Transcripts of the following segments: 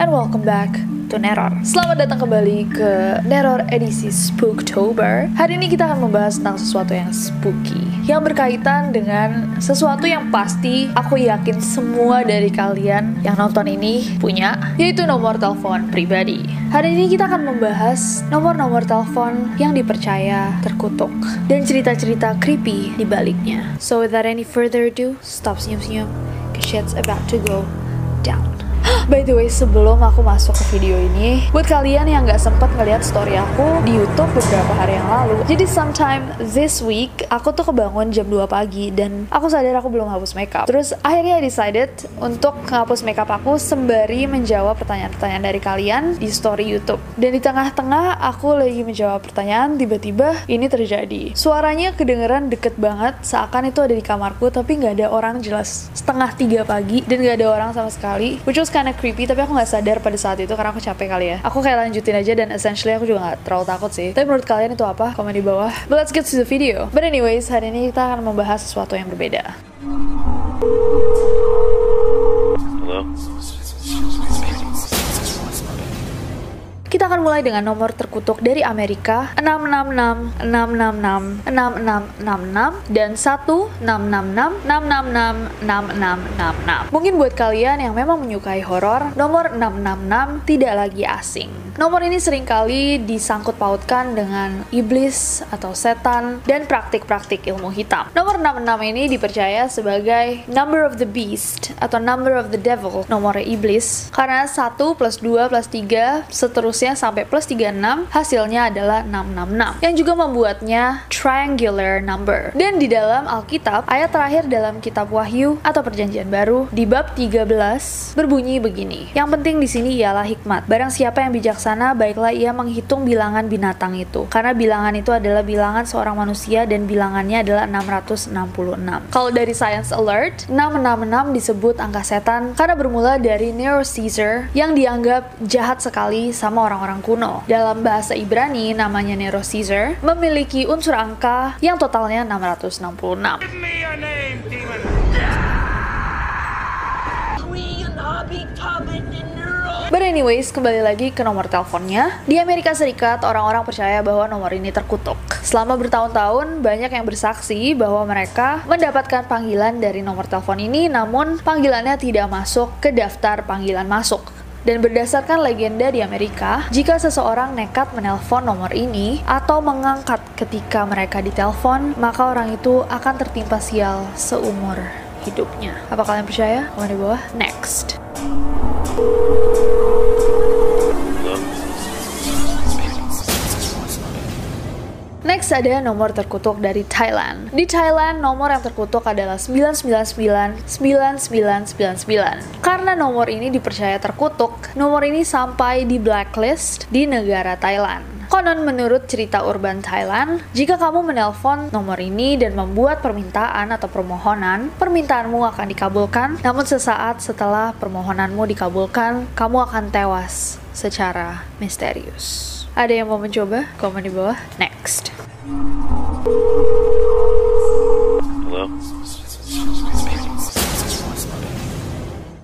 and welcome back to Neror. Selamat datang kembali ke Neror edisi Spooktober. Hari ini kita akan membahas tentang sesuatu yang spooky yang berkaitan dengan sesuatu yang pasti aku yakin semua dari kalian yang nonton ini punya, yaitu nomor telepon pribadi. Hari ini kita akan membahas nomor-nomor telepon yang dipercaya terkutuk dan cerita-cerita creepy di baliknya. So without any further ado, stop senyum-senyum, shit's about to go. By the way, sebelum aku masuk ke video ini, buat kalian yang nggak sempat ngeliat story aku di YouTube beberapa hari yang lalu, jadi sometime this week aku tuh kebangun jam 2 pagi dan aku sadar aku belum hapus makeup. Terus akhirnya I decided untuk ngapus makeup aku sembari menjawab pertanyaan-pertanyaan dari kalian di story YouTube. Dan di tengah-tengah aku lagi menjawab pertanyaan, tiba-tiba ini terjadi. Suaranya kedengeran deket banget, seakan itu ada di kamarku, tapi nggak ada orang jelas setengah tiga pagi dan nggak ada orang sama sekali, which was kinda creepy tapi aku nggak sadar pada saat itu karena aku capek kali ya. Aku kayak lanjutin aja dan essentially aku juga nggak terlalu takut sih. Tapi menurut kalian itu apa? Komen di bawah. But let's get to the video. But anyways hari ini kita akan membahas sesuatu yang berbeda akan mulai dengan nomor terkutuk dari Amerika 666 666 6666 dan 1666 666 6666. Mungkin buat kalian yang memang menyukai horor, nomor 666 tidak lagi asing. Nomor ini sering kali disangkut pautkan dengan iblis atau setan dan praktik-praktik ilmu hitam. Nomor 66 ini dipercaya sebagai number of the beast atau number of the devil, nomor iblis. Karena 1 plus 2 plus 3 seterusnya sampai plus 36 hasilnya adalah 666 yang juga membuatnya triangular number. Dan di dalam Alkitab, ayat terakhir dalam kitab Wahyu atau Perjanjian Baru di bab 13 berbunyi begini. Yang penting di sini ialah hikmat. Barang siapa yang bijaksana, baiklah ia menghitung bilangan binatang itu. Karena bilangan itu adalah bilangan seorang manusia dan bilangannya adalah 666. Kalau dari Science Alert, 666 disebut angka setan karena bermula dari Nero Caesar yang dianggap jahat sekali sama orang-orang kuno. Dalam bahasa Ibrani namanya Nero Caesar memiliki unsur angka yang totalnya 666. Give me your name, demon! But anyways, kembali lagi ke nomor teleponnya. Di Amerika Serikat, orang-orang percaya bahwa nomor ini terkutuk. Selama bertahun-tahun, banyak yang bersaksi bahwa mereka mendapatkan panggilan dari nomor telepon ini, namun panggilannya tidak masuk ke daftar panggilan masuk. Dan berdasarkan legenda di Amerika, jika seseorang nekat menelpon nomor ini atau mengangkat ketika mereka ditelepon, maka orang itu akan tertimpa sial seumur hidupnya. Apa kalian percaya? Komen di bawah. Next. Ada nomor terkutuk dari Thailand. Di Thailand, nomor yang terkutuk adalah 999 9999. Karena nomor ini dipercaya terkutuk, nomor ini sampai di blacklist di negara Thailand. Konon menurut cerita urban Thailand, jika kamu menelpon nomor ini dan membuat permintaan atau permohonan, permintaanmu akan dikabulkan, namun sesaat setelah permohonanmu dikabulkan, kamu akan tewas secara misterius. Ada yang mau mencoba? Komen di bawah. Next.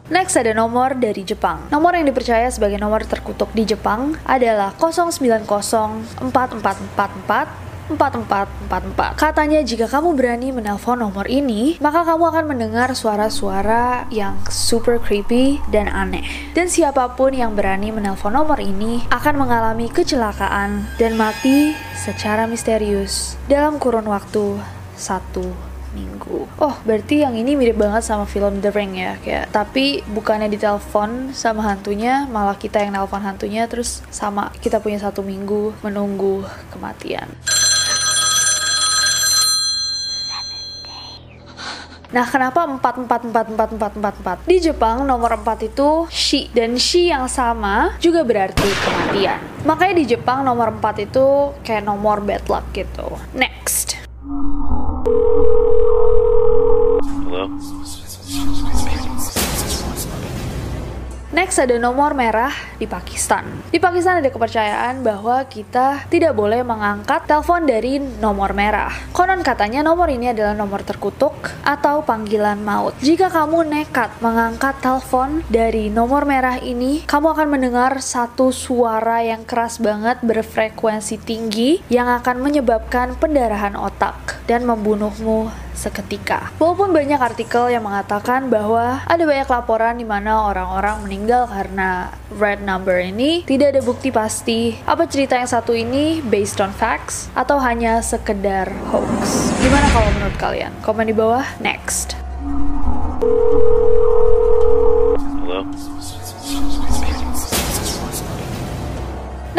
Next ada nomor dari Jepang. Nomor yang dipercaya sebagai nomor terkutuk di Jepang adalah 0904444 4444. Katanya jika kamu berani menelpon nomor ini, maka kamu akan mendengar suara-suara yang super creepy dan aneh. Dan siapa pun yang berani menelpon nomor ini akan mengalami kecelakaan dan mati secara misterius dalam kurun waktu satu minggu. Oh, berarti yang ini mirip banget sama film The Ring ya, kayak tapi bukannya ditelepon sama hantunya, malah kita yang nelpon hantunya terus sama kita punya satu minggu menunggu kematian. Nah, kenapa 44444444? Di Jepang nomor 4 itu shi dan shi yang sama juga berarti kematian. Makanya di Jepang nomor 4 itu kayak nomor bad luck gitu. Next. Next ada nomor merah di Pakistan. Di Pakistan ada kepercayaan bahwa kita tidak boleh mengangkat telepon dari nomor merah. Konon katanya nomor ini adalah nomor terkutuk atau panggilan maut. Jika kamu nekat mengangkat telepon dari nomor merah ini, kamu akan mendengar satu suara yang keras banget berfrekuensi tinggi yang akan menyebabkan pendarahan otak dan membunuhmu seketika. Walaupun banyak artikel yang mengatakan bahwa ada banyak laporan di mana orang-orang meninggal karena red number ini, tidak ada bukti pasti apa cerita yang satu ini based on facts atau hanya sekedar hoax. Gimana kalau menurut kalian? Komen di bawah. Next.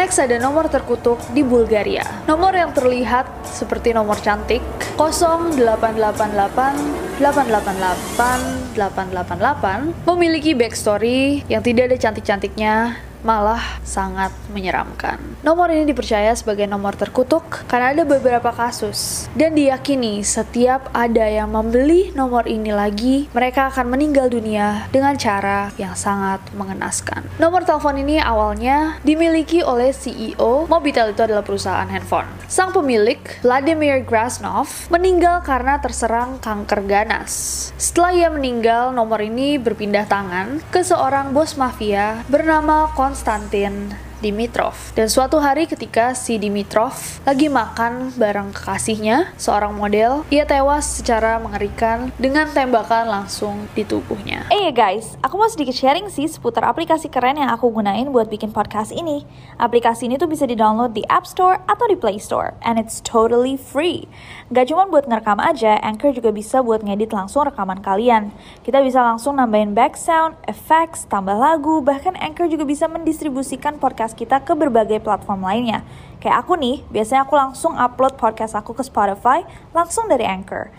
Next ada nomor terkutuk di Bulgaria. Nomor yang terlihat seperti nomor cantik 0888 888 888 memiliki backstory yang tidak ada cantik-cantiknya malah sangat menyeramkan. Nomor ini dipercaya sebagai nomor terkutuk karena ada beberapa kasus dan diyakini setiap ada yang membeli nomor ini lagi, mereka akan meninggal dunia dengan cara yang sangat mengenaskan. Nomor telepon ini awalnya dimiliki oleh CEO, Mobitel itu adalah perusahaan handphone. Sang pemilik, Vladimir Grasnov, meninggal karena terserang kanker ganas. Setelah ia meninggal, nomor ini berpindah tangan ke seorang bos mafia bernama Konstantin Dimitrov. Dan suatu hari ketika si Dimitrov lagi makan bareng kekasihnya, seorang model, ia tewas secara mengerikan dengan tembakan langsung di tubuhnya. Eh ya guys, aku mau sedikit sharing sih seputar aplikasi keren yang aku gunain buat bikin podcast ini. Aplikasi ini tuh bisa di-download di App Store atau di Play Store, and it's totally free. Gak cuma buat ngerekam aja, Anchor juga bisa buat ngedit langsung rekaman kalian. Kita bisa langsung nambahin back sound, effects, tambah lagu, bahkan Anchor juga bisa mendistribusikan podcast kita ke berbagai platform lainnya. Kayak aku nih, biasanya aku langsung upload podcast aku ke Spotify langsung dari Anchor.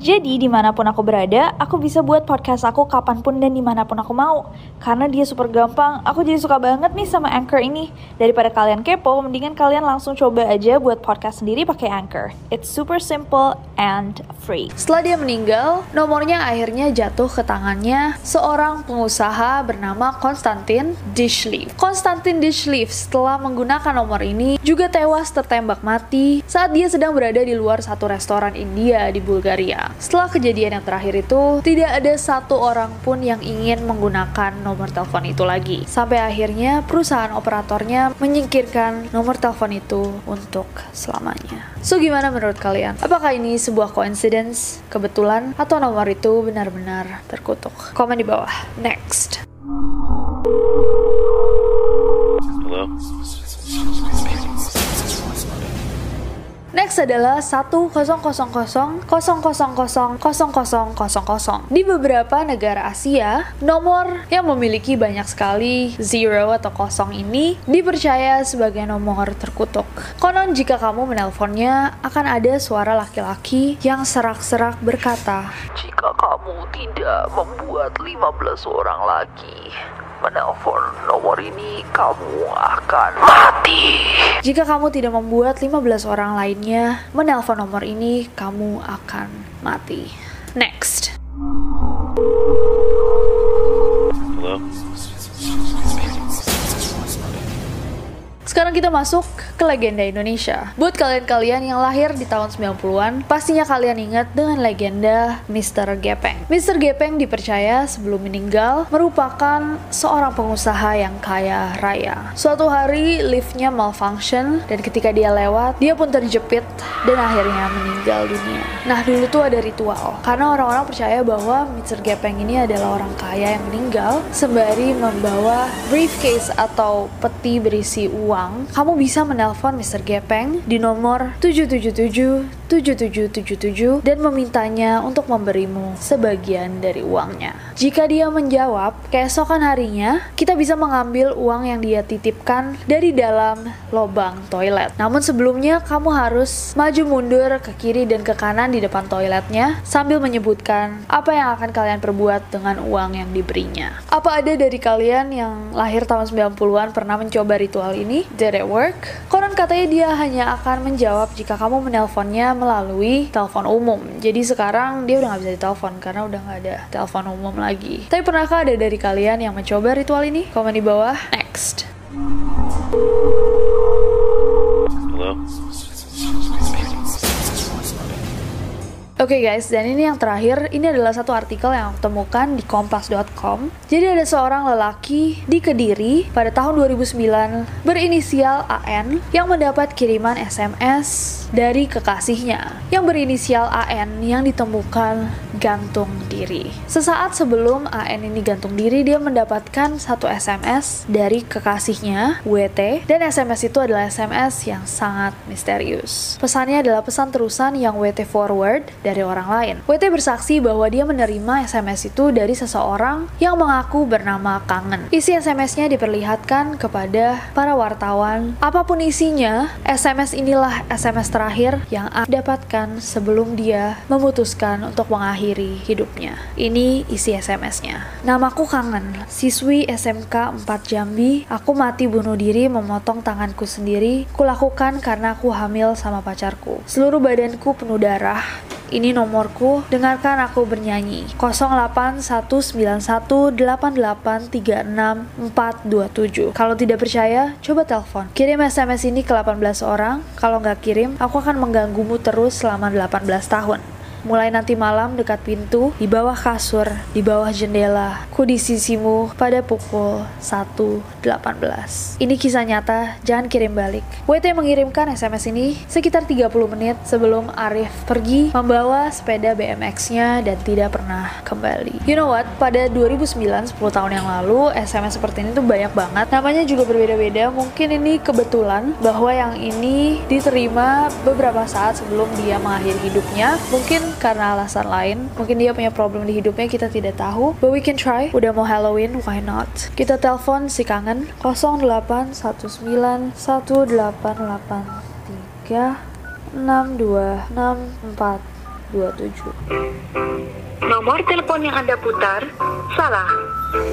Jadi di mana pun aku berada, aku bisa buat podcast aku kapan pun dan di mana pun aku mau. Karena dia super gampang, aku jadi suka banget nih sama Anchor ini. Daripada kalian kepo, mendingan kalian langsung coba aja buat podcast sendiri pakai Anchor. It's super simple and free. Setelah dia meninggal, nomornya akhirnya jatuh ke tangannya seorang pengusaha bernama Konstantin Dishlev. Konstantin Dishlev setelah menggunakan nomor ini juga tewas tertembak mati saat dia sedang berada di luar satu restoran India di Bulgaria. Setelah kejadian yang terakhir itu, tidak ada satu orang pun yang ingin menggunakan nomor telepon itu lagi. Sampai akhirnya perusahaan operatornya menyingkirkan nomor telepon itu untuk selamanya. So gimana menurut kalian? Apakah ini sebuah coincidence, kebetulan, atau nomor itu benar-benar terkutuk? Komen di bawah. Next. Next adalah 1000000000. Di beberapa negara Asia, nomor yang memiliki banyak sekali zero atau kosong ini dipercaya sebagai nomor terkutuk. Konon jika kamu menelponnya, akan ada suara laki-laki yang serak-serak berkata, Jika kamu tidak membuat 15 orang lagi menelpon nomor ini, kamu akan mati. Jika kamu tidak membuat 15 orang lainnya menelpon nomor ini, kamu akan mati. Next. Sekarang kita masuk ke legenda Indonesia. Buat kalian-kalian yang lahir di tahun 90-an, pastinya kalian ingat dengan legenda Mr. Gepeng. Mr. Gepeng dipercaya sebelum meninggal merupakan seorang pengusaha yang kaya raya. Suatu hari liftnya malfunction dan ketika dia lewat, dia pun terjepit dan akhirnya meninggal dunia. Nah dulu tuh ada ritual, karena orang-orang percaya bahwa Mr. Gepeng ini adalah orang kaya yang meninggal sembari membawa briefcase atau peti berisi uang, kamu bisa menelpon Mr. Gepeng di nomor 777 7777 dan memintanya untuk memberimu sebagian dari uangnya. Jika dia menjawab, keesokan harinya kita bisa mengambil uang yang dia titipkan dari dalam lubang toilet. Namun sebelumnya kamu harus maju mundur ke kiri dan ke kanan di depan toiletnya sambil menyebutkan apa yang akan kalian perbuat dengan uang yang diberinya. Apa ada dari kalian yang lahir tahun 90-an pernah mencoba ritual ini? Did it work? Konon katanya dia hanya akan menjawab jika kamu menelponnya melalui telepon umum. Jadi sekarang dia udah nggak bisa ditelepon karena udah nggak ada telepon umum lagi. Tapi pernahkah ada dari kalian yang mencoba ritual ini? Komen di bawah. Next. Hello? Oke guys, dan ini yang terakhir, ini adalah satu artikel yang aku temukan di kompas.com. Jadi ada seorang lelaki di Kediri pada tahun 2009 berinisial AN yang mendapat kiriman SMS dari kekasihnya yang berinisial AN yang ditemukan gantung diri. Sesaat sebelum AN ini gantung diri, dia mendapatkan satu SMS dari kekasihnya, WT, dan SMS itu adalah SMS yang sangat misterius. Pesannya adalah pesan terusan yang WT forward dari orang lain. WT bersaksi bahwa dia menerima SMS itu dari seseorang yang mengaku bernama Kangen. Isi SMS-nya diperlihatkan kepada para wartawan. Apa pun isinya, SMS inilah SMS terakhir yang A dapatkan sebelum dia memutuskan untuk mengakhiri hidupnya. Ini isi SMS-nya. Namaku Kangen, siswi SMK 4 Jambi. Aku mati bunuh diri memotong tanganku sendiri. Kulakukan karena aku hamil sama pacarku. Seluruh badanku penuh darah. Ini nomorku, dengarkan aku bernyanyi. 081918836427. Kalau tidak percaya, coba telepon. Kirim SMS ini ke 18 orang. Kalau nggak kirim, aku akan mengganggumu terus selama 18 tahun. Mulai nanti malam dekat pintu, di bawah kasur, di bawah jendela, ku di sisimu pada pukul 1.18. Ini kisah nyata, jangan kirim balik. WT mengirimkan SMS ini sekitar 30 menit sebelum Arif pergi membawa sepeda BMX-nya dan tidak pernah kembali. You know what? Pada 2009, 10 tahun yang lalu, SMS seperti ini tuh banyak banget. Namanya juga berbeda-beda. Mungkin ini kebetulan bahwa yang ini diterima beberapa saat sebelum dia mengakhiri hidupnya. Mungkin karena alasan lain. Mungkin dia punya problem di hidupnya kita tidak tahu. But we can try. Udah mau Halloween, why not? Kita telepon si kangen 0819 1883 626427. Nomor telepon yang Anda putar salah.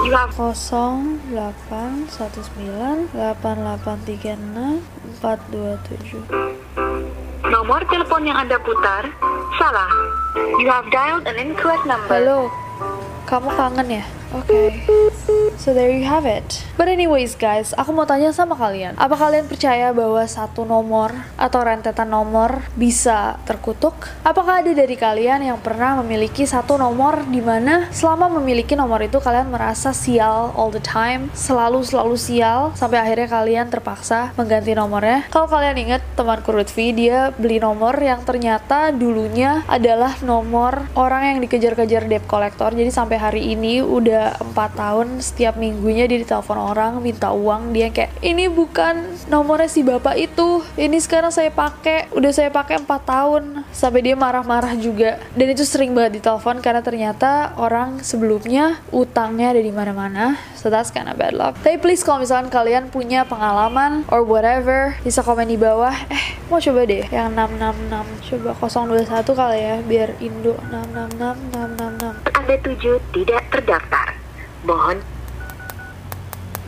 You have 0819 8836 427. Nomor telepon yang Anda putar salah. You have dialed an incorrect number. Halo, kamu kangen ya? Oke. So there you have it. But anyways guys, aku mau tanya sama kalian. Apa kalian percaya bahwa satu nomor atau rentetan nomor bisa terkutuk? Apakah ada dari kalian yang pernah memiliki satu nomor di mana selama memiliki nomor itu kalian merasa sial all the time, selalu selalu sial sampai akhirnya kalian terpaksa mengganti nomornya? Kalau kalian ingat temanku Lutfi, dia beli nomor yang ternyata dulunya adalah nomor orang yang dikejar-kejar debt collector. Jadi sampai hari ini udah empat tahun setiap minggunya dia ditelepon orang minta uang dia kayak ini bukan nomornya si bapak itu ini sekarang saya pakai udah saya pakai empat tahun. Sampai dia marah-marah juga. Dan itu sering banget ditelepon karena ternyata orang sebelumnya utangnya ada di mana-mana. So that's bad luck. Tapi please kalau misalkan kalian punya pengalaman or whatever bisa komen di bawah. Eh mau coba deh yang 666 coba 021 kali ya biar Indo. 666 666 Anda tuju tidak terdaftar. Mohon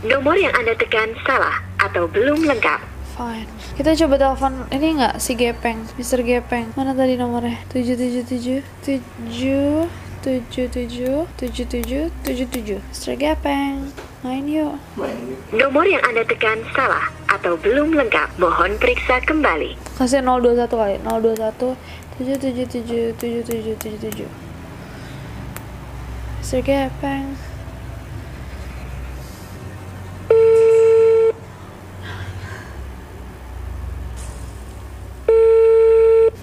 nomor yang Anda tekan salah atau belum lengkap. Fine. Kita coba telepon ini nggak si Gepeng, Mr. Gepeng. Mana tadi nomornya? 777 7 77 77 77 Mr. Gepeng. Main yuk. Nomor yang Anda tekan salah atau belum lengkap. Mohon periksa kembali. Kasih 021 kali. 021 777 7777. Mr. Gepeng.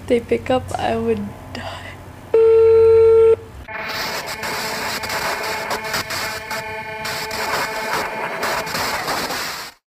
They pick up, I would.